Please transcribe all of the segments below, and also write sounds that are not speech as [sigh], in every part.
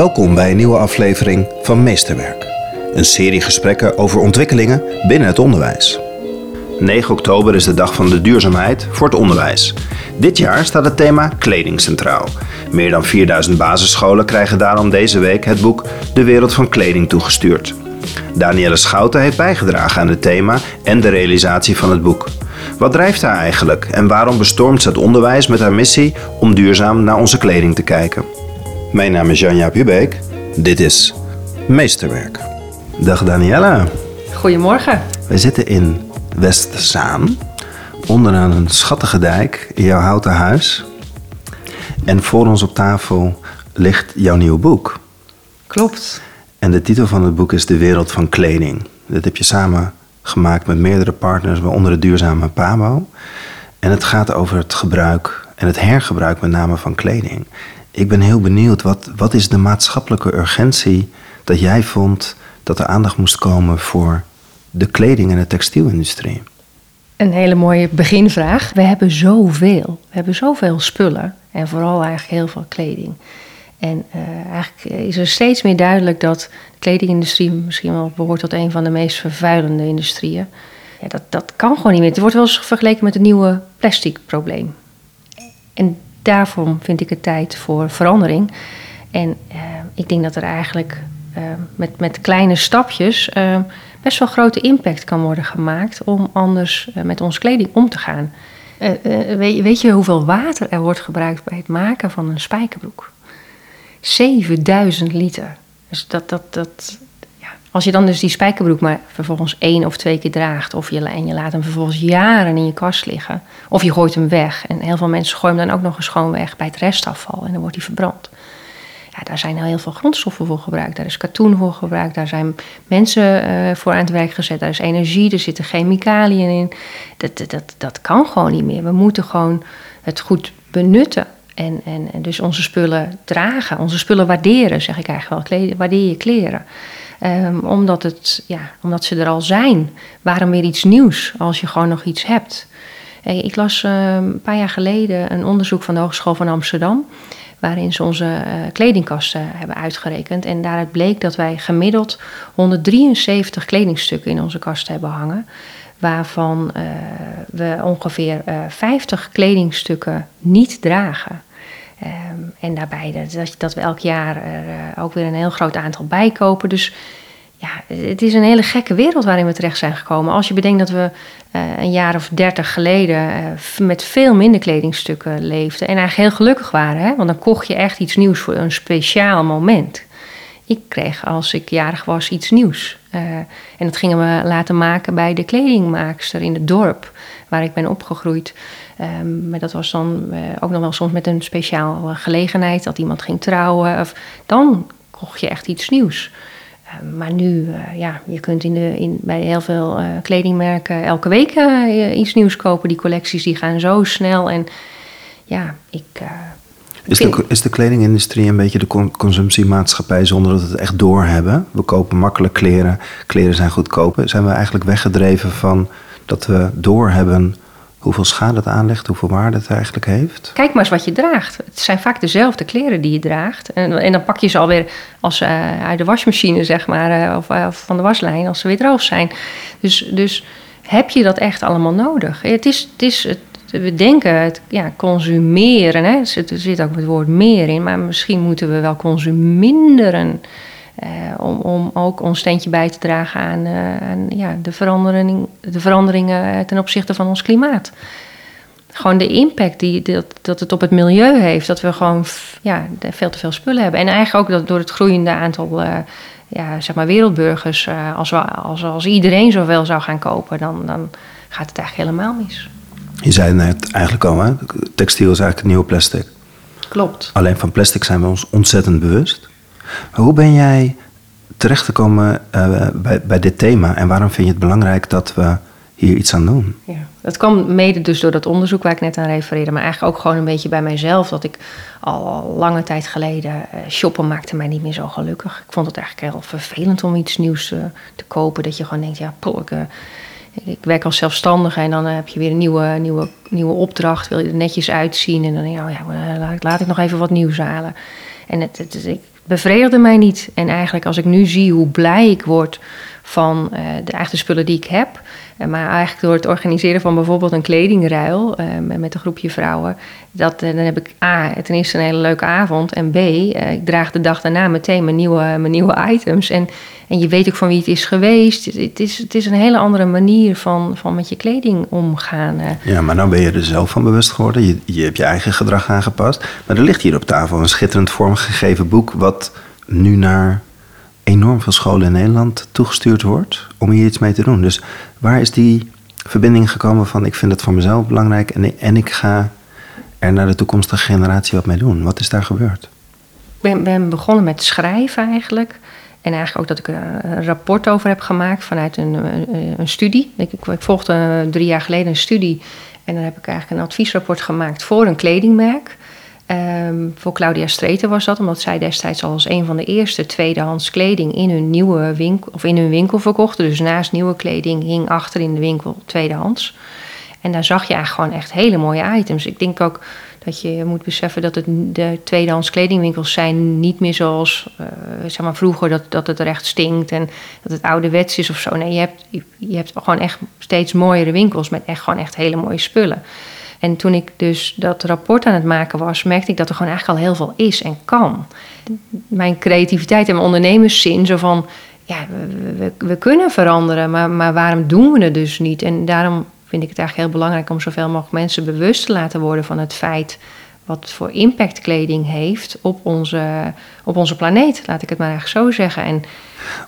Welkom bij een nieuwe aflevering van Meesterwerk. Een serie gesprekken over ontwikkelingen binnen het onderwijs. 9 oktober is de dag van de duurzaamheid voor het onderwijs. Dit jaar staat het thema kleding centraal. Meer dan 4000 basisscholen krijgen daarom deze week het boek De Wereld van Kleding toegestuurd. Danielle Schouten heeft bijgedragen aan het thema en de realisatie van het boek. Wat drijft haar eigenlijk en waarom bestormt ze het onderwijs met haar missie om duurzaam naar onze kleding te kijken? Mijn naam is Janja Pubeek. Dit is Meesterwerk. Dag Danielle. Goedemorgen. Wij zitten in Westzaan, onderaan een schattige dijk in jouw houten huis. En voor ons op tafel ligt jouw nieuw boek. Klopt. En de titel van het boek is De Wereld van Kleding. Dat heb je samen gemaakt met meerdere partners, waaronder de duurzame Pabo. En het gaat over het gebruik en het hergebruik met name van kleding. Ik ben heel benieuwd, wat, wat is de maatschappelijke urgentie dat jij vond dat er aandacht moest komen voor de kleding- en de textielindustrie? Een hele mooie beginvraag. We hebben zoveel. We hebben zoveel spullen. En vooral eigenlijk heel veel kleding. En uh, eigenlijk is er steeds meer duidelijk dat de kledingindustrie misschien wel behoort tot een van de meest vervuilende industrieën. Ja, dat, dat kan gewoon niet meer. Het wordt wel eens vergeleken met het nieuwe plasticprobleem. En daarvoor vind ik het tijd voor verandering. En uh, ik denk dat er eigenlijk uh, met, met kleine stapjes best wel grote impact kan worden gemaakt om anders met onze kleding om te gaan. weet, weet je hoeveel water er wordt gebruikt bij het maken van een spijkerbroek? 7000 liter. Dus dat, dat, dat. Als je dan dus die spijkerbroek maar vervolgens één of twee keer draagt, of je, en je laat hem vervolgens jaren in je kast liggen, of je gooit hem weg. En heel veel mensen gooien hem dan ook nog eens gewoon weg bij het restafval en dan wordt hij verbrand. Ja, daar zijn heel veel grondstoffen voor gebruikt. Daar is katoen voor gebruikt. Daar zijn mensen uh, voor aan het werk gezet. Daar is energie. Er zitten chemicaliën in. Dat, dat, dat, kan gewoon niet meer. We moeten gewoon het goed benutten. En, en, en, dus onze spullen dragen, onze spullen waarderen, zeg ik eigenlijk wel. Waardeer je kleren. Um, omdat, het, ja, omdat ze er al zijn. Waarom weer iets nieuws als je gewoon nog iets hebt? Ik las um, een paar jaar geleden een onderzoek van de Hogeschool van Amsterdam. Waarin ze onze uh, kledingkasten hebben uitgerekend. En daaruit bleek dat wij gemiddeld 173 kledingstukken in onze kast hebben hangen waarvan uh, we ongeveer uh, 50 kledingstukken niet dragen. Um, en daarbij dat, dat we elk jaar er uh, ook weer een heel groot aantal bijkopen. Dus ja, het is een hele gekke wereld waarin we terecht zijn gekomen. Als je bedenkt dat we uh, een jaar of dertig geleden uh, met veel minder kledingstukken leefden. En eigenlijk heel gelukkig waren. Hè? Want dan kocht je echt iets nieuws voor een speciaal moment. Ik kreeg als ik jarig was iets nieuws. En dat gingen we laten maken bij de kledingmaakster in het dorp waar ik ben opgegroeid. Um, maar dat was dan uh, ook nog wel soms met een speciale gelegenheid dat iemand ging trouwen. Of, dan kocht je echt iets nieuws. Uh, maar nu, uh, ja, je kunt in de, in, bij heel veel kledingmerken elke week iets nieuws kopen. Die collecties die gaan zo snel. En ja, ik. Is de, is de kledingindustrie een beetje de consumptiemaatschappij zonder dat we het echt doorhebben? We kopen makkelijk kleren, kleren zijn goedkoop. Zijn we eigenlijk weggedreven van dat we doorhebben hoeveel schade het aanlegt, hoeveel waarde het eigenlijk heeft? Kijk maar eens wat je draagt. Het zijn vaak dezelfde kleren die je draagt. En, en dan pak je ze alweer als, uh, uit de wasmachine, zeg maar, uh, of, uh, van de waslijn, als ze weer droog zijn. Dus, dus heb je dat echt allemaal nodig? Het is, het is het, we denken het ja, consumeren, hè? Er zit ook het woord meer in, maar misschien moeten we wel consuminderen. Uh, om, om ook ons steentje bij te dragen aan, uh, aan ja, de, verandering, de veranderingen ten opzichte van ons klimaat. Gewoon de impact die, dat, dat het op het milieu heeft. Dat we gewoon ja, veel te veel spullen hebben. En eigenlijk ook dat door het groeiende aantal uh, ja, zeg maar wereldburgers. als, we, als, als iedereen zoveel zou gaan kopen, dan, dan gaat het eigenlijk helemaal mis. Je zei net eigenlijk al, hè? textiel is eigenlijk het nieuwe plastic. Klopt. Alleen van plastic zijn we ons ontzettend bewust. Hoe ben jij terechtgekomen uh, bij, bij dit thema en waarom vind je het belangrijk dat we hier iets aan doen? Ja, dat kwam mede dus door dat onderzoek waar ik net aan refereerde, maar eigenlijk ook gewoon een beetje bij mijzelf. Dat ik al lange tijd geleden uh, shoppen maakte mij niet meer zo gelukkig. Ik vond het eigenlijk heel vervelend om iets nieuws uh, te kopen. Dat je gewoon denkt, ja, poh, ik, ik werk als zelfstandige en dan heb je weer een nieuwe, nieuwe, nieuwe opdracht. Wil je er netjes uitzien en dan denk je, oh ja, laat ik nog even wat nieuws halen. En het, het, ik bevredigde mij niet. En eigenlijk als ik nu zie hoe blij ik word van uh, de echte spullen die ik heb. Uh, maar eigenlijk door het organiseren van bijvoorbeeld een kledingruil uh, met een groepje vrouwen. Dat, dan heb ik A, ten eerste een hele leuke avond. En B, ik draag de dag daarna meteen mijn nieuwe, mijn nieuwe items. En, en je weet ook van wie het is geweest. Het is, het is een hele andere manier van, van met je kleding omgaan. Ja, maar nou ben je er zelf van bewust geworden. Je, je hebt je eigen gedrag aangepast. Maar er ligt hier op tafel een schitterend vormgegeven boek... wat nu naar enorm veel scholen in Nederland toegestuurd wordt om hier iets mee te doen. Dus waar is die verbinding gekomen van ik vind het voor mezelf belangrijk en, en ik ga er naar de toekomstige generatie wat mee doen? Wat is daar gebeurd? Ik ben, begonnen met schrijven eigenlijk. En eigenlijk ook dat ik er een rapport over heb gemaakt vanuit een, een, een studie. Ik, ik, ik, volgde drie jaar geleden een studie. En dan heb ik eigenlijk een adviesrapport gemaakt voor een kledingmerk. Um, voor Claudia Streeter was dat, omdat zij destijds al als een van de eerste tweedehands kleding in hun nieuwe winkel, of in hun winkel verkochten. Dus naast nieuwe kleding hing achter in de winkel tweedehands. En daar zag je eigenlijk gewoon echt hele mooie items. Ik denk ook dat je moet beseffen dat het, de tweedehands kledingwinkels zijn niet meer zoals uh, zeg maar vroeger, dat, dat het er echt stinkt en dat het ouderwets is of zo. Nee, je hebt, je hebt gewoon echt steeds mooiere winkels met echt gewoon echt hele mooie spullen. En toen ik dus dat rapport aan het maken was, merkte ik dat er gewoon eigenlijk al heel veel is en kan. Mijn creativiteit en mijn ondernemerszin, zo van, ja, we, kunnen veranderen, maar, maar waarom doen we het dus niet? En daarom vind ik het eigenlijk heel belangrijk om zoveel mogelijk mensen bewust te laten worden van het feit wat voor impact kleding heeft op onze, op onze planeet, laat ik het maar eigenlijk zo zeggen. En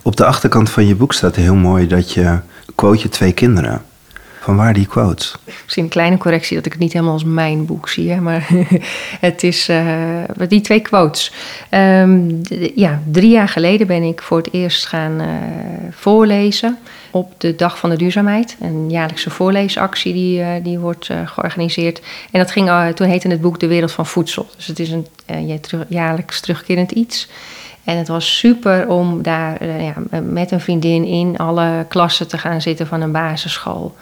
op de achterkant van je boek staat heel mooi dat je quote je twee kinderen. Van waar die quotes? Misschien een kleine correctie dat ik het niet helemaal als mijn boek zie. Hè, maar [laughs] het is uh, die twee quotes. Um, ja, drie jaar geleden ben ik voor het eerst gaan uh, voorlezen op de Dag van de Duurzaamheid. Een jaarlijkse voorleesactie die, uh, die wordt georganiseerd. En dat ging, toen heette het boek De Wereld van Voedsel. Dus het is een jaarlijks terugkerend iets. En het was super om daar ja, met een vriendin in alle klassen te gaan zitten van een basisschool.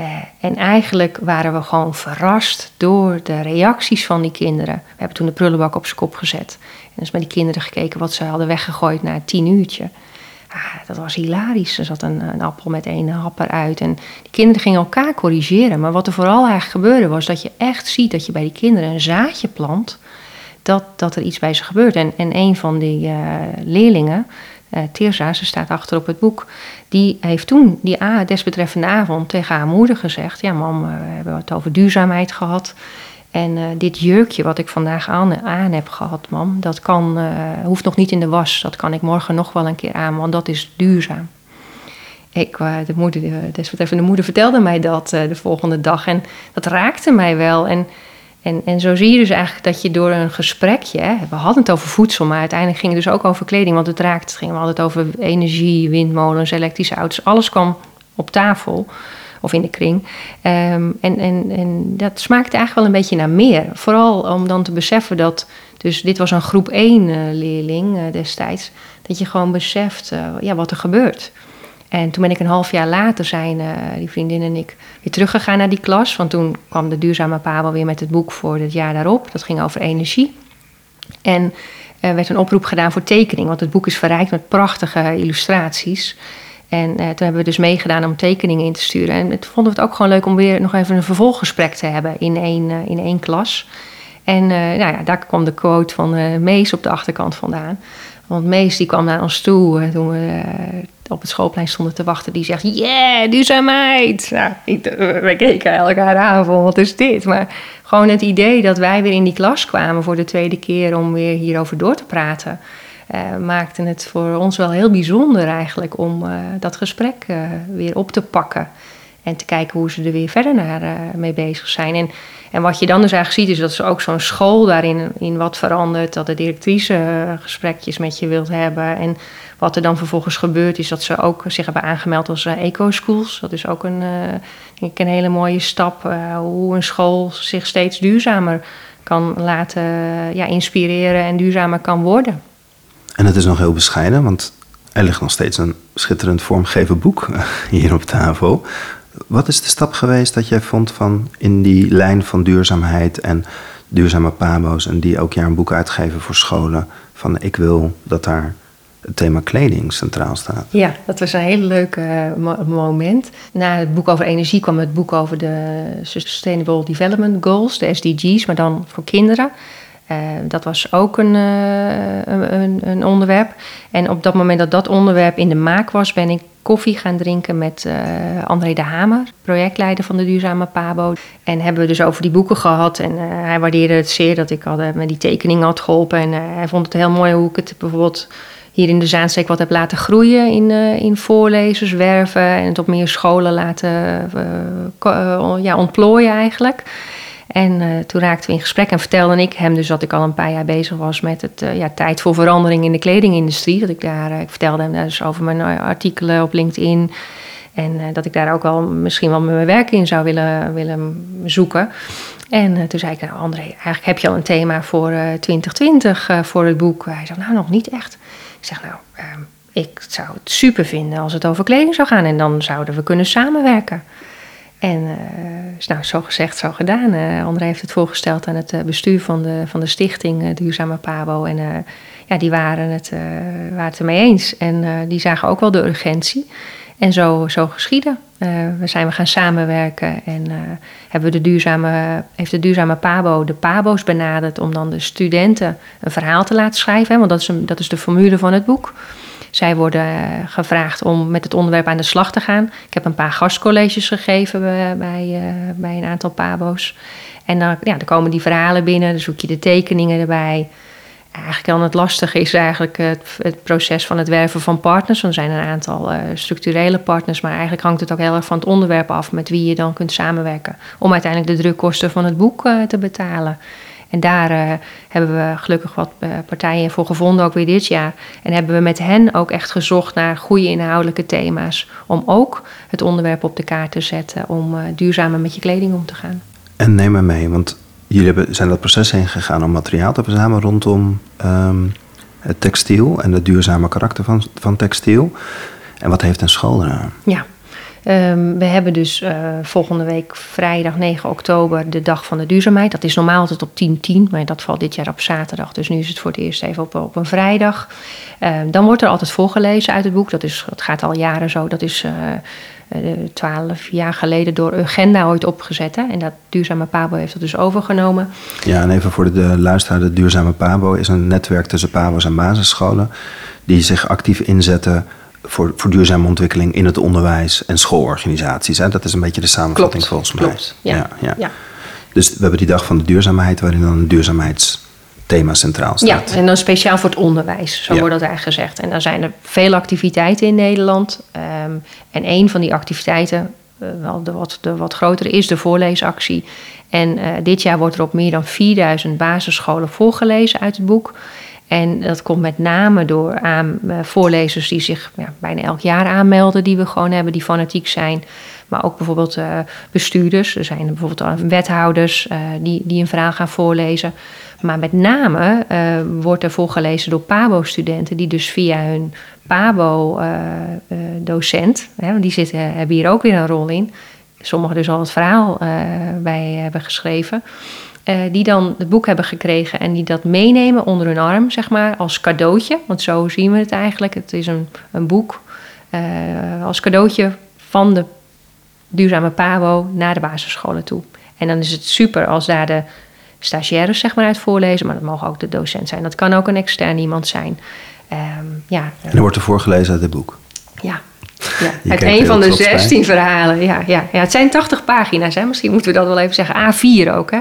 Uh, en eigenlijk waren we gewoon verrast door de reacties van die kinderen. We hebben toen de prullenbak op zijn kop gezet. En dus met die kinderen gekeken wat ze hadden weggegooid na tien uurtje. Ah, dat was hilarisch. Er zat een, een appel met één hap eruit. En die kinderen gingen elkaar corrigeren. Maar wat er vooral eigenlijk gebeurde was dat je echt ziet dat je bij die kinderen een zaadje plant. Dat, dat er iets bij ze gebeurt. En, en een van die uh, leerlingen, uh, ze staat achter op het boek, die heeft toen die a, desbetreffende avond tegen haar moeder gezegd: Ja, mam, eh, we hebben het over duurzaamheid gehad. En uh, dit jurkje wat ik vandaag aan, heb gehad, mam, dat kan, hoeft nog niet in de was. Dat kan ik morgen nog wel een keer aan, want dat is duurzaam. Ik, de, moeder, de desbetreffende moeder vertelde mij dat de volgende dag en dat raakte mij wel. En en, en zo zie je dus eigenlijk dat je door een gesprekje, we hadden het over voedsel, maar uiteindelijk ging het dus ook over kleding, want het raakt, het ging we het over energie, windmolens, elektrische auto's, alles kwam op tafel of in de kring. Um, en, en, en dat smaakte eigenlijk wel een beetje naar meer. Vooral om dan te beseffen dat, dus dit was een groep 1 uh, leerling uh, destijds, dat je gewoon beseft uh, ja, wat er gebeurt. En toen ben ik een half jaar later zijn uh, die vriendin en ik weer teruggegaan naar die klas. Want toen kwam de duurzame Pabel weer met het boek voor het jaar daarop. Dat ging over energie. En er werd een oproep gedaan voor tekening. Want het boek is verrijkt met prachtige illustraties. En uh, toen hebben we dus meegedaan om tekeningen in te sturen. En het vonden we het ook gewoon leuk om weer nog even een vervolggesprek te hebben in één, in één klas. En nou ja, daar kwam de quote van Mees op de achterkant vandaan. Want Mees die kwam naar ons toe toen we op het schoolplein stonden te wachten, die zegt: Yeah, duurzaamheid. Nou, ik, we keken elkaar aan van: wat is dit? Maar gewoon het idee dat wij weer in die klas kwamen voor de tweede keer om weer hierover door te praten. Uh, maakte het voor ons wel heel bijzonder eigenlijk om uh, dat gesprek uh, weer op te pakken. En te kijken hoe ze er weer verder naar, mee bezig zijn. En, en wat je dan dus eigenlijk ziet, is dat ze ook zo'n school daarin in wat verandert. Dat de directrice gesprekjes met je wilt hebben. En wat er dan vervolgens gebeurt, is dat ze ook zich hebben aangemeld als uh, eco-schools. Dat is ook een, denk ik een hele mooie stap. Hoe een school zich steeds duurzamer kan laten ja, inspireren en duurzamer kan worden. En het is nog heel bescheiden, want Er ligt nog steeds een schitterend vormgeven boek hier op tafel. Wat is de stap geweest dat jij vond van in die lijn van duurzaamheid en duurzame pabo's en die ook jaar een boek uitgeven voor scholen van ik wil dat daar het thema kleding centraal staat. Ja, dat was een hele leuke eh, moment. Na het boek over energie kwam het boek over de Sustainable Development Goals, de SDG's, maar dan voor kinderen. Uh, dat was ook een, uh, een, een, onderwerp. En op dat moment dat dat onderwerp in de maak was, ben ik koffie gaan drinken met uh, André de Hamer, projectleider van de Duurzame Pabo. En hebben we dus over die boeken gehad. En hij waardeerde het zeer dat ik had, met die tekening had geholpen. En hij vond het heel mooi hoe ik het bijvoorbeeld hier in de Zaanstreek wat heb laten groeien in, in voorlezers, werven en het op meer scholen laten ja, ontplooien eigenlijk. En uh, toen raakten we in gesprek en vertelde ik hem dus dat ik al een paar jaar bezig was met het ja, tijd voor verandering in de kledingindustrie. Dat ik daar, ik vertelde hem dus over mijn artikelen op LinkedIn. En dat ik daar ook wel misschien wel mijn werk in zou willen, willen zoeken. En toen zei ik, nou André, eigenlijk heb je al een thema voor 2020 voor het boek. Hij zei, nou nog niet echt. Ik zeg, nou, ehm, ik zou het super vinden als het over kleding zou gaan. En dan zouden we kunnen samenwerken. En uh, nou, zo gezegd, zo gedaan. Uh, André heeft het voorgesteld aan het uh, bestuur van de, van de stichting Duurzame Pabo. En ja, die waren het, waren ermee eens. En die zagen ook wel de urgentie. En zo, zo geschieden. we zijn we gaan samenwerken en hebben de duurzame, heeft de duurzame Pabo de Pabo's benaderd om dan de studenten een verhaal te laten schrijven. Want dat is, een, dat is de formule van het boek. Zij worden gevraagd om met het onderwerp aan de slag te gaan. Ik heb een paar gastcolleges gegeven bij, bij, bij een aantal Pabo's. En dan, ja, dan komen die verhalen binnen, dan zoek je de tekeningen erbij eigenlijk dan het lastige is eigenlijk het, het, proces van het werven van partners. Er zijn een aantal structurele partners, maar eigenlijk hangt het ook heel erg van het onderwerp af met wie je dan kunt samenwerken. Om uiteindelijk de drukkosten van het boek te betalen. En daar uh, hebben we gelukkig wat partijen voor gevonden, ook weer dit jaar. En hebben we met hen ook echt gezocht naar goede inhoudelijke thema's. Om ook het onderwerp op de kaart te zetten om duurzamer met je kleding om te gaan. En neem me mee, want jullie hebben, zijn dat proces heen gegaan om materiaal te verzamelen rondom um, het textiel en het duurzame karakter van, van textiel. En wat heeft een school eraan? Ja, um, we hebben dus uh, volgende week vrijdag 9 oktober de dag van de duurzaamheid. Dat is normaal altijd op 10-10, maar dat valt dit jaar op zaterdag. Dus nu is het voor het eerst even op, op een vrijdag. Uh, dan wordt er altijd voorgelezen uit het boek. Dat, is, dat gaat al jaren zo. Dat is... Uh, eh, twaalf jaar geleden door Urgenda ooit opgezet. Hè? En dat Duurzame Pabo heeft dat dus overgenomen. Ja, en even voor de luisteraar. De Duurzame Pabo is een netwerk tussen Pabo's en basisscholen... die zich actief inzetten voor, voor duurzame ontwikkeling in het onderwijs en schoolorganisaties. Hè? Dat is een beetje de samenvatting klopt, volgens mij. Klopt, ja. Ja, ja. ja. Dus we hebben die dag van de duurzaamheid... waarin dan een duurzaamheid thema centraal staat. Ja, en dan speciaal voor het onderwijs, zo wordt dat eigenlijk gezegd. En dan zijn er veel activiteiten in Nederland. Um, en een van die activiteiten, uh, wel de wat, de wat grotere, is de voorleesactie. En uh, dit jaar wordt er op meer dan 4000 basisscholen voorgelezen uit het boek. En dat komt met name door aan, uh, voorlezers die zich ja, bijna elk jaar aanmelden, die we gewoon hebben, die fanatiek zijn. Maar ook bijvoorbeeld uh, bestuurders. Er zijn bijvoorbeeld wethouders uh, die, die een verhaal gaan voorlezen. Maar met name wordt er voorgelezen door PABO-studenten, die dus via hun PABO-docent, die zitten, hebben hier ook weer een rol in. Sommigen dus al het verhaal bij hebben geschreven. Die dan het boek hebben gekregen en die dat meenemen onder hun arm, zeg maar, als cadeautje. Want zo zien we het eigenlijk. Het is een, een boek als cadeautje van de duurzame PABO naar de basisscholen toe. En dan is het super als daar de stagiaires zeg maar, uit voorlezen, maar dat mogen ook de docent zijn. Dat kan ook een extern iemand zijn. Um, ja, en er wordt er voorgelezen uit dit boek? Ja, ja, uit een van de 16 verhalen. Ja, ja, ja, het zijn 80 pagina's. Hè. Misschien moeten we dat wel even zeggen. A4 ook. Hè.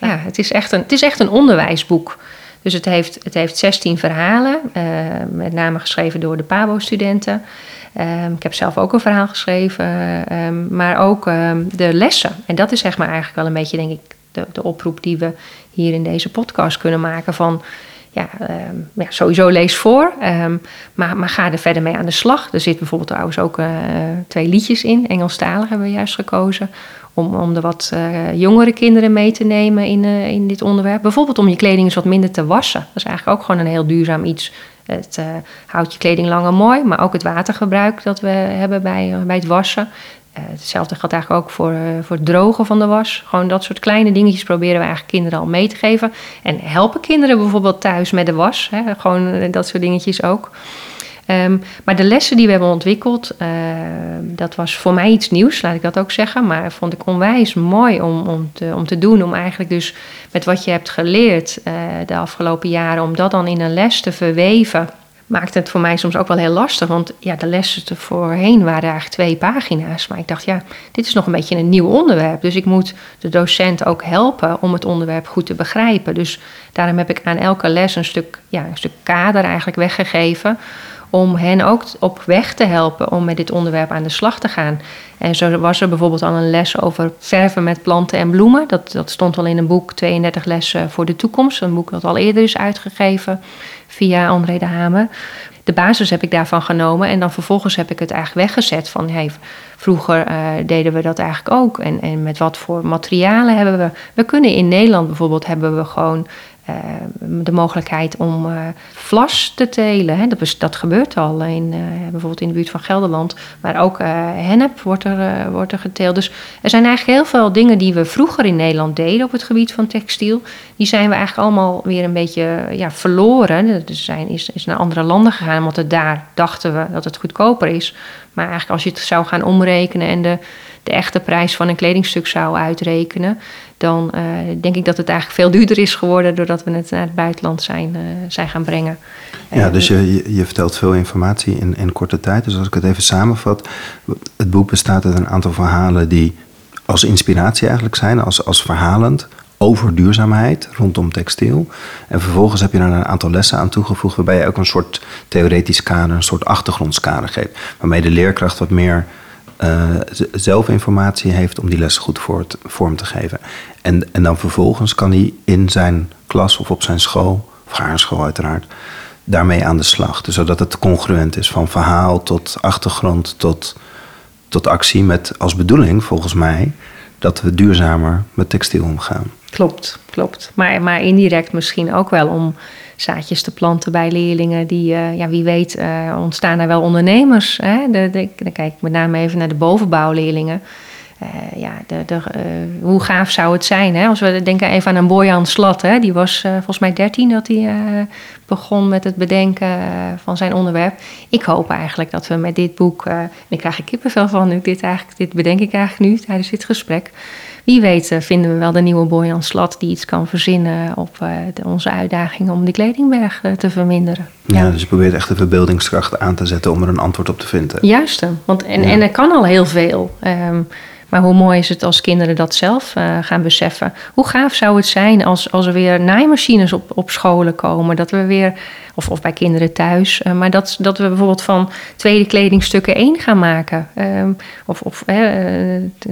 Ja, het, is echt een, het is echt een onderwijsboek. Dus het heeft, het heeft 16 verhalen, uh, met name geschreven door de PABO-studenten. Um, ik heb zelf ook een verhaal geschreven, um, maar ook um, de lessen. En dat is zeg maar eigenlijk wel een beetje, denk ik, de, de oproep die we hier in deze podcast kunnen maken van ja, um, ja, sowieso lees voor, um, maar, maar ga er verder mee aan de slag. Er zit bijvoorbeeld trouwens ook uh, twee liedjes in, Engelstalig hebben we juist gekozen, om, om de wat uh, jongere kinderen mee te nemen in, uh, in dit onderwerp. Bijvoorbeeld om je kleding eens wat minder te wassen. Dat is eigenlijk ook gewoon een heel duurzaam iets. het houdt je kleding lang en mooi, maar ook het watergebruik dat we hebben bij, bij het wassen. Hetzelfde geldt eigenlijk ook voor, voor het drogen van de was. Gewoon dat soort kleine dingetjes proberen we eigenlijk kinderen al mee te geven. En helpen kinderen bijvoorbeeld thuis met de was. Hè? Gewoon dat soort dingetjes ook. Ehm, maar de lessen die we hebben ontwikkeld, dat was voor mij iets nieuws, laat ik dat ook zeggen. Maar vond ik onwijs mooi om, om, te, om te doen. Om eigenlijk dus met wat je hebt geleerd de afgelopen jaren, om dat dan in een les te verweven. Maakte het voor mij soms ook wel heel lastig. Want ja, de lessen voorheen waren eigenlijk twee pagina's. Maar ik dacht, ja, dit is nog een beetje een nieuw onderwerp. Dus ik moet de docent ook helpen om het onderwerp goed te begrijpen. Dus daarom heb ik aan elke les een stuk, ja, een stuk kader eigenlijk weggegeven om hen ook op weg te helpen om met dit onderwerp aan de slag te gaan. En zo was er bijvoorbeeld al een les over verven met planten en bloemen. Dat, dat stond al in een boek 32 lessen voor de toekomst. Een boek dat al eerder is uitgegeven via André de Hamer. De basis heb ik daarvan genomen en dan vervolgens heb ik het eigenlijk weggezet van hey, vroeger uh, deden we dat eigenlijk ook. En, en met wat voor materialen hebben we. We kunnen in Nederland bijvoorbeeld hebben we gewoon de mogelijkheid om uh, vlas te telen. Hè. Dat, dat, gebeurt al in, uh, bijvoorbeeld in de buurt van Gelderland. Maar ook hennep wordt er, wordt er geteeld. Dus er zijn eigenlijk heel veel dingen die we vroeger in Nederland deden op het gebied van textiel. Die zijn we eigenlijk allemaal weer een beetje ja, verloren. Er zijn, is, naar andere landen gegaan, want daar dachten we dat het goedkoper is. Maar eigenlijk als je het zou gaan omrekenen en de, de echte prijs van een kledingstuk zou uitrekenen, dan uh, denk ik dat het eigenlijk veel duurder is geworden doordat we het naar het buitenland zijn, uh, zijn gaan brengen. Ja, dus je, je vertelt veel informatie in, in korte tijd. Dus als ik het even samenvat, het boek bestaat uit een aantal verhalen die als inspiratie eigenlijk zijn, als, als verhalend over duurzaamheid rondom textiel. En vervolgens heb je er een aantal lessen aan toegevoegd, waarbij je ook een soort theoretisch kader, een soort achtergrondskader geeft. Waarmee de leerkracht wat meer uh, zelfinformatie heeft om die lessen goed voor vorm te geven. En, en dan vervolgens kan hij in zijn klas of op zijn school, of haar school uiteraard, daarmee aan de slag. Dus zodat het congruent is van verhaal tot achtergrond tot, tot actie. Met als bedoeling, volgens mij, dat we duurzamer met textiel omgaan. Klopt, klopt. Maar, maar indirect misschien ook wel om zaadjes te planten bij leerlingen. Die, uh, ja, wie weet, uh, ontstaan er wel ondernemers. Hè? De, dan kijk ik met name even naar de bovenbouwleerlingen. Uh, ja, de, de, hoe gaaf zou het zijn? Hè? Als we denken even aan een Bojan Slat. Hè? Die was volgens mij 13 dat hij begon met het bedenken van zijn onderwerp. Ik hoop eigenlijk dat we met dit boek. en ik krijg er kippenvel van nu. Dit, eigenlijk, dit bedenk ik eigenlijk nu tijdens dit gesprek wie weet eh, vinden we wel de nieuwe Boyan Slat die iets kan verzinnen op uh, de, onze uitdaging om die kledingberg uh, te verminderen. Ja, ja, dus je probeert echt de verbeeldingskracht aan te zetten om er een antwoord op te vinden. Juist, want en, ja. en er kan al heel veel. Um, maar hoe mooi is het als kinderen dat zelf uh, gaan beseffen? Hoe gaaf zou het zijn als, als er weer naaimachines op, op scholen komen? Dat we weer, of, of bij kinderen thuis, uh, maar dat, dat we bijvoorbeeld van tweede kledingstukken één gaan maken. Um, of of uh,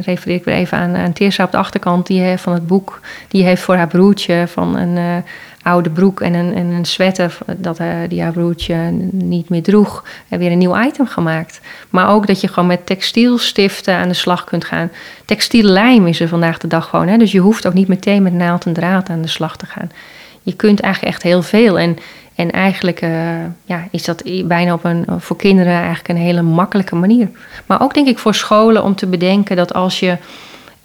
refereer ik weer even aan, aan Teersa op de achterkant die, van het boek. Die heeft voor haar broertje van een oude broek en een, en een sweater dat uh, die haar broertje niet meer droeg, en weer een nieuw item gemaakt. Maar ook dat je gewoon met textielstiften aan de slag kunt gaan. Textiellijm is er vandaag de dag gewoon. Hè? Dus je hoeft ook niet meteen met naald en draad aan de slag te gaan. Je kunt eigenlijk echt heel veel. En, en eigenlijk uh, ja, is dat bijna op een, voor kinderen eigenlijk een hele makkelijke manier. Maar ook denk ik voor scholen om te bedenken dat als je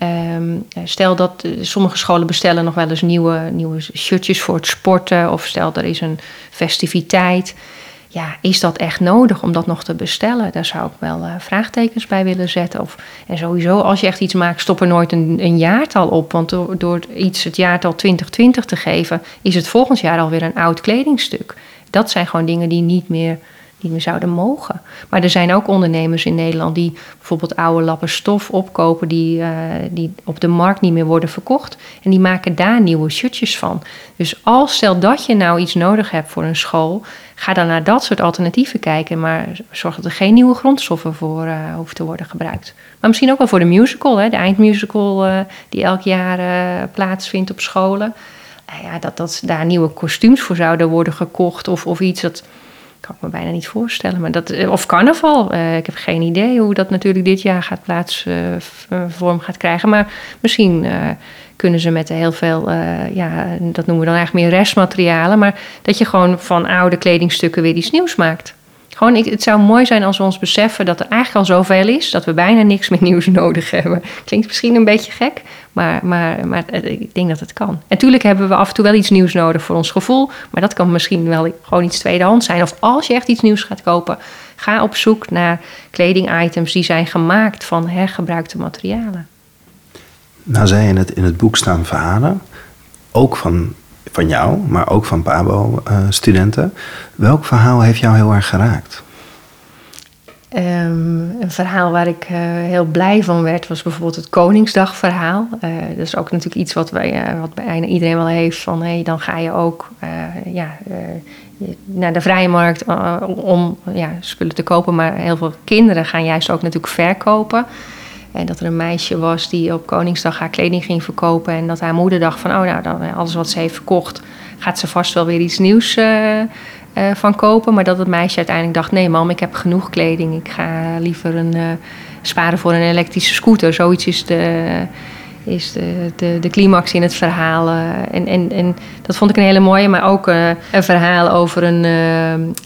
Um, stel dat uh, sommige scholen bestellen nog wel eens nieuwe, nieuwe shirtjes voor het sporten. Of stel er is een festiviteit. Ja, is dat echt nodig om dat nog te bestellen? Daar zou ik wel uh, vraagtekens bij willen zetten. Of, en sowieso, als je echt iets maakt, stop er nooit een, een jaartal op. Want door, door iets het jaartal 2020 te geven, is het volgend jaar alweer een oud kledingstuk. Dat zijn gewoon dingen die niet meer niet meer zouden mogen. Maar er zijn ook ondernemers in Nederland die bijvoorbeeld oude lappen stof opkopen die, uh, die op de markt niet meer worden verkocht. En die maken daar nieuwe shirtjes van. Dus als stel dat je nou iets nodig hebt voor een school, ga dan naar dat soort alternatieven kijken. Maar zorg dat er geen nieuwe grondstoffen voor uh, hoeven te worden gebruikt. Maar misschien ook wel voor de musical, hè, de eindmusical uh, die elk jaar plaatsvindt op scholen. ja, dat, dat daar nieuwe kostuums voor zouden worden gekocht of, of iets dat kan ik me bijna niet voorstellen. Maar dat, eh, of carnaval. Uh, ik heb geen idee hoe dat natuurlijk dit jaar gaat plaats, uh, vorm gaat krijgen. Maar misschien kunnen ze met heel veel, eh, ja, dat noemen we dan eigenlijk meer restmaterialen. Maar dat je gewoon van oude kledingstukken weer iets nieuws maakt. Gewoon, het zou mooi zijn als we ons beseffen dat er eigenlijk al zoveel is dat we bijna niks meer [laughs] nieuws nodig hebben. Klinkt misschien een beetje gek, maar, maar, maar ik denk dat het kan. En natuurlijk hebben we af en toe wel iets nieuws nodig voor ons gevoel, maar dat kan misschien wel gewoon iets tweedehands zijn. Of als je echt iets nieuws gaat kopen, ga op zoek naar kledingitems die zijn gemaakt van hergebruikte materialen. Nou, zei in het, in het boek staan verhalen, ook van van jou, maar ook van Pabo-studenten. Welk verhaal heeft jou heel erg geraakt? Ehm, een verhaal waar ik eh, heel blij van werd was bijvoorbeeld het Koningsdagverhaal. Uh, dat is ook natuurlijk iets wat, wij, uh, wat bijna iedereen wel heeft. Van hey, dan ga je ook ja, naar de vrije markt om ja, spullen te kopen. Maar heel veel kinderen gaan juist ook natuurlijk verkopen. En dat er een meisje was die op Koningsdag haar kleding ging verkopen. En dat haar moeder dacht van, oh nou, dan, eh, alles wat ze heeft verkocht, gaat ze vast wel weer iets nieuws uh, van kopen. Maar dat het meisje uiteindelijk dacht, nee mam, ik heb genoeg kleding. Ik ga liever een, uh, sparen voor een elektrische scooter. Zoiets is de, is de, de, climax in het verhaal. en, en, en dat vond ik een hele mooie, maar ook een verhaal over een,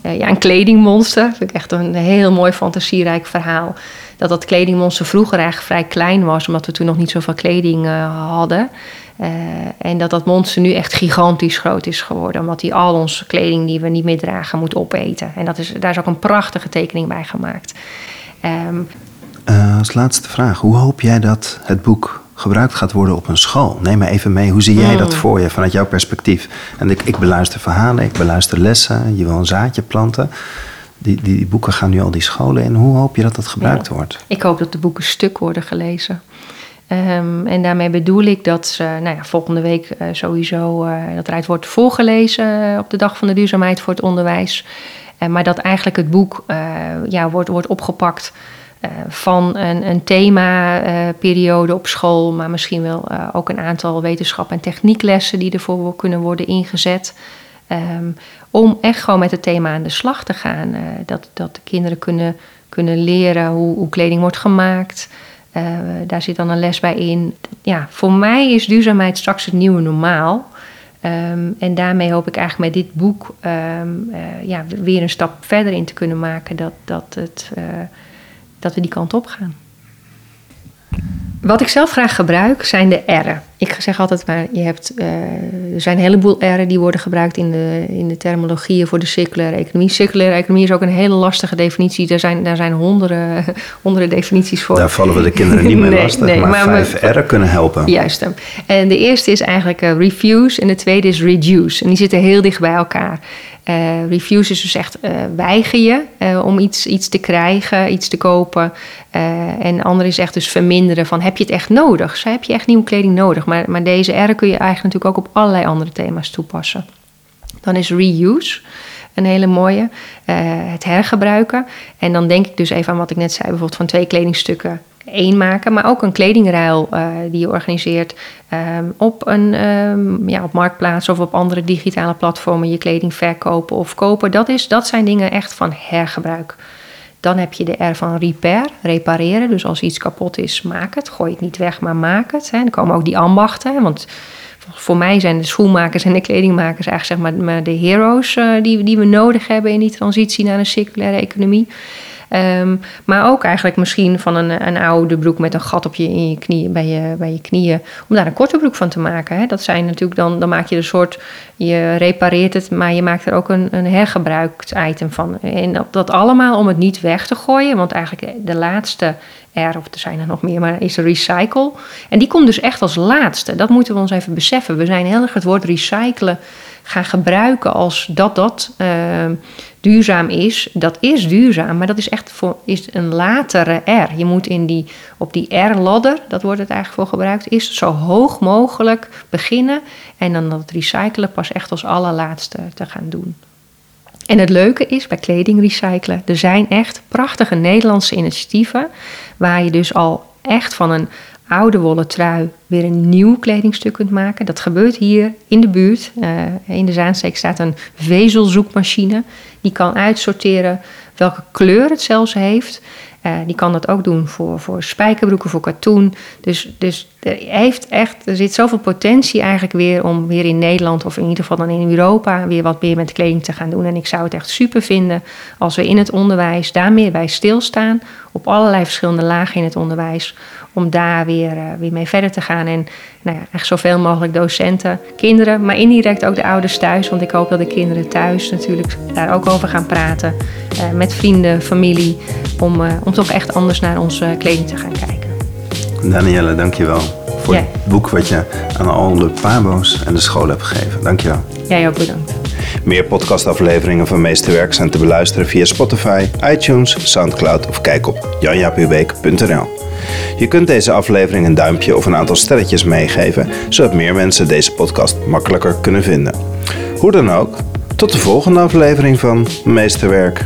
ja, een kledingmonster. Dat vind ik echt een heel mooi fantasierijk verhaal dat dat kledingmonster vroeger eigenlijk vrij klein was, omdat we toen nog niet zoveel kleding hadden. Uh, en dat dat monster nu echt gigantisch groot is geworden, omdat hij al onze kleding die we niet meer dragen moet opeten. En dat is, daar is ook een prachtige tekening bij gemaakt. Um, uh, als laatste vraag, hoe hoop jij dat het boek gebruikt gaat worden op een school? Neem me even mee, hoe zie jij dat hmm. voor je vanuit jouw perspectief? En ik, ik beluister verhalen, ik beluister lessen, je wil een zaadje planten die, die boeken gaan nu al die scholen in. Hoe hoop je dat dat gebruikt wordt? Ik hoop dat de boeken stuk worden gelezen. Um, en daarmee bedoel ik dat ze nou ja, volgende week uh, sowieso uh, dat eruit wordt voorgelezen uh, op de dag van de duurzaamheid voor het onderwijs. maar dat eigenlijk het boek ja, wordt, wordt opgepakt van een, een thema-periode op school, maar misschien wel ook een aantal wetenschap- en technieklessen die ervoor kunnen worden ingezet. Um, om echt gewoon met het thema aan de slag te gaan. Dat, dat de kinderen kunnen, kunnen leren hoe, hoe kleding wordt gemaakt. Uh, daar zit dan een les bij in. Ja, voor mij is duurzaamheid straks het nieuwe normaal. Um, en daarmee hoop ik eigenlijk met dit boek um, uh, ja, weer een stap verder in te kunnen maken dat, dat, het, dat we die kant op gaan. Wat ik zelf graag gebruik zijn de R'en. Ik zeg altijd maar, je hebt, uh, er zijn een heleboel R'en die worden gebruikt in de, in de terminologieën voor de circulaire economie. Circulaire economie is ook een hele lastige definitie. Er zijn, daar zijn honderden, [laughs] honderden definities voor. Daar vallen we de kinderen niet mee nee, lastig, nee, maar, maar vijf R'en kunnen helpen. Juist. En de eerste is eigenlijk uh, refuse en de tweede is reduce. En die zitten heel dicht bij elkaar. Uh, reviews is dus echt uh, weiger je uh, om iets, iets te krijgen, iets te kopen. en ander is echt dus verminderen van heb je het echt nodig? Dus heb je echt nieuwe kleding nodig? Maar, maar deze R kun je eigenlijk natuurlijk ook op allerlei andere thema's toepassen. Dan is reuse een hele mooie. het hergebruiken. En dan denk ik dus even aan wat ik net zei, bijvoorbeeld van twee kledingstukken één maken, maar ook een kledingruil uh, die je organiseert um, op een um, ja, op marktplaats of op andere digitale platformen je kleding verkopen of kopen. Dat, is, dat zijn dingen echt van hergebruik. Dan heb je de R van repair, repareren. Dus als iets kapot is, maak het. Gooi het niet weg, maar maak het. Hè. Dan komen ook die ambachten. Want voor mij zijn de schoenmakers en de kledingmakers eigenlijk zeg maar, de heroes uh, die, die we nodig hebben in die transitie naar een circulaire economie. Um, maar ook eigenlijk misschien van een, een oude broek met een gat op je, in je knieën, bij, je, bij je knieën. Om daar een korte broek van te maken. Hè. Dat zijn natuurlijk dan, dan maak je een soort, je repareert het, maar je maakt er ook een, een hergebruikt item van. En dat, allemaal om het niet weg te gooien. Want eigenlijk de laatste R, of er zijn er nog meer, maar is recycle. En die komt dus echt als laatste. Dat moeten we ons even beseffen. We zijn heel erg het woord recyclen gaan gebruiken als dat dat uh, duurzaam is. Dat is duurzaam, maar dat is echt voor, is een latere R. Je moet in die, op die R-ladder, dat wordt het eigenlijk voor gebruikt, is zo hoog mogelijk beginnen en dan dat recyclen pas echt als allerlaatste te gaan doen. En het leuke is bij kleding recyclen, er zijn echt prachtige Nederlandse initiatieven waar je dus al echt van een oude wollen trui weer een nieuw kledingstuk kunt maken. Dat gebeurt hier in de buurt. Uh, in de Zaansteek staat een vezelzoekmachine. Die kan uitsorteren welke kleur het zelfs heeft. Die kan dat ook doen voor, voor spijkerbroeken, voor katoen. Dus, dus er, heeft echt, er zit zoveel potentie eigenlijk weer om weer in Nederland of in ieder geval dan in Europa weer wat meer met kleding te gaan doen. En ik zou het echt super vinden als we in het onderwijs daar meer bij stilstaan. Op allerlei verschillende lagen in het onderwijs. Om daar weer, uh, weer mee verder te gaan. En nou ja, echt zoveel mogelijk docenten, kinderen, maar indirect ook de ouders thuis. Want ik hoop dat de kinderen thuis natuurlijk daar ook over gaan praten. Uh, met vrienden, familie. Om, uh, om toch echt anders naar onze kleding te gaan kijken. Danielle, dankjewel voor het boek wat je aan al de pabo's en de scholen hebt gegeven. Dankjewel. Jij ook bedankt. Meer podcastafleveringen van Meesterwerk zijn te beluisteren via Spotify, iTunes, Soundcloud of kijk op janjapubeek.nl. Je kunt deze aflevering een duimpje of een aantal sterretjes meegeven, zodat meer mensen deze podcast makkelijker kunnen vinden. Hoe dan ook, tot de volgende aflevering van Meesterwerk.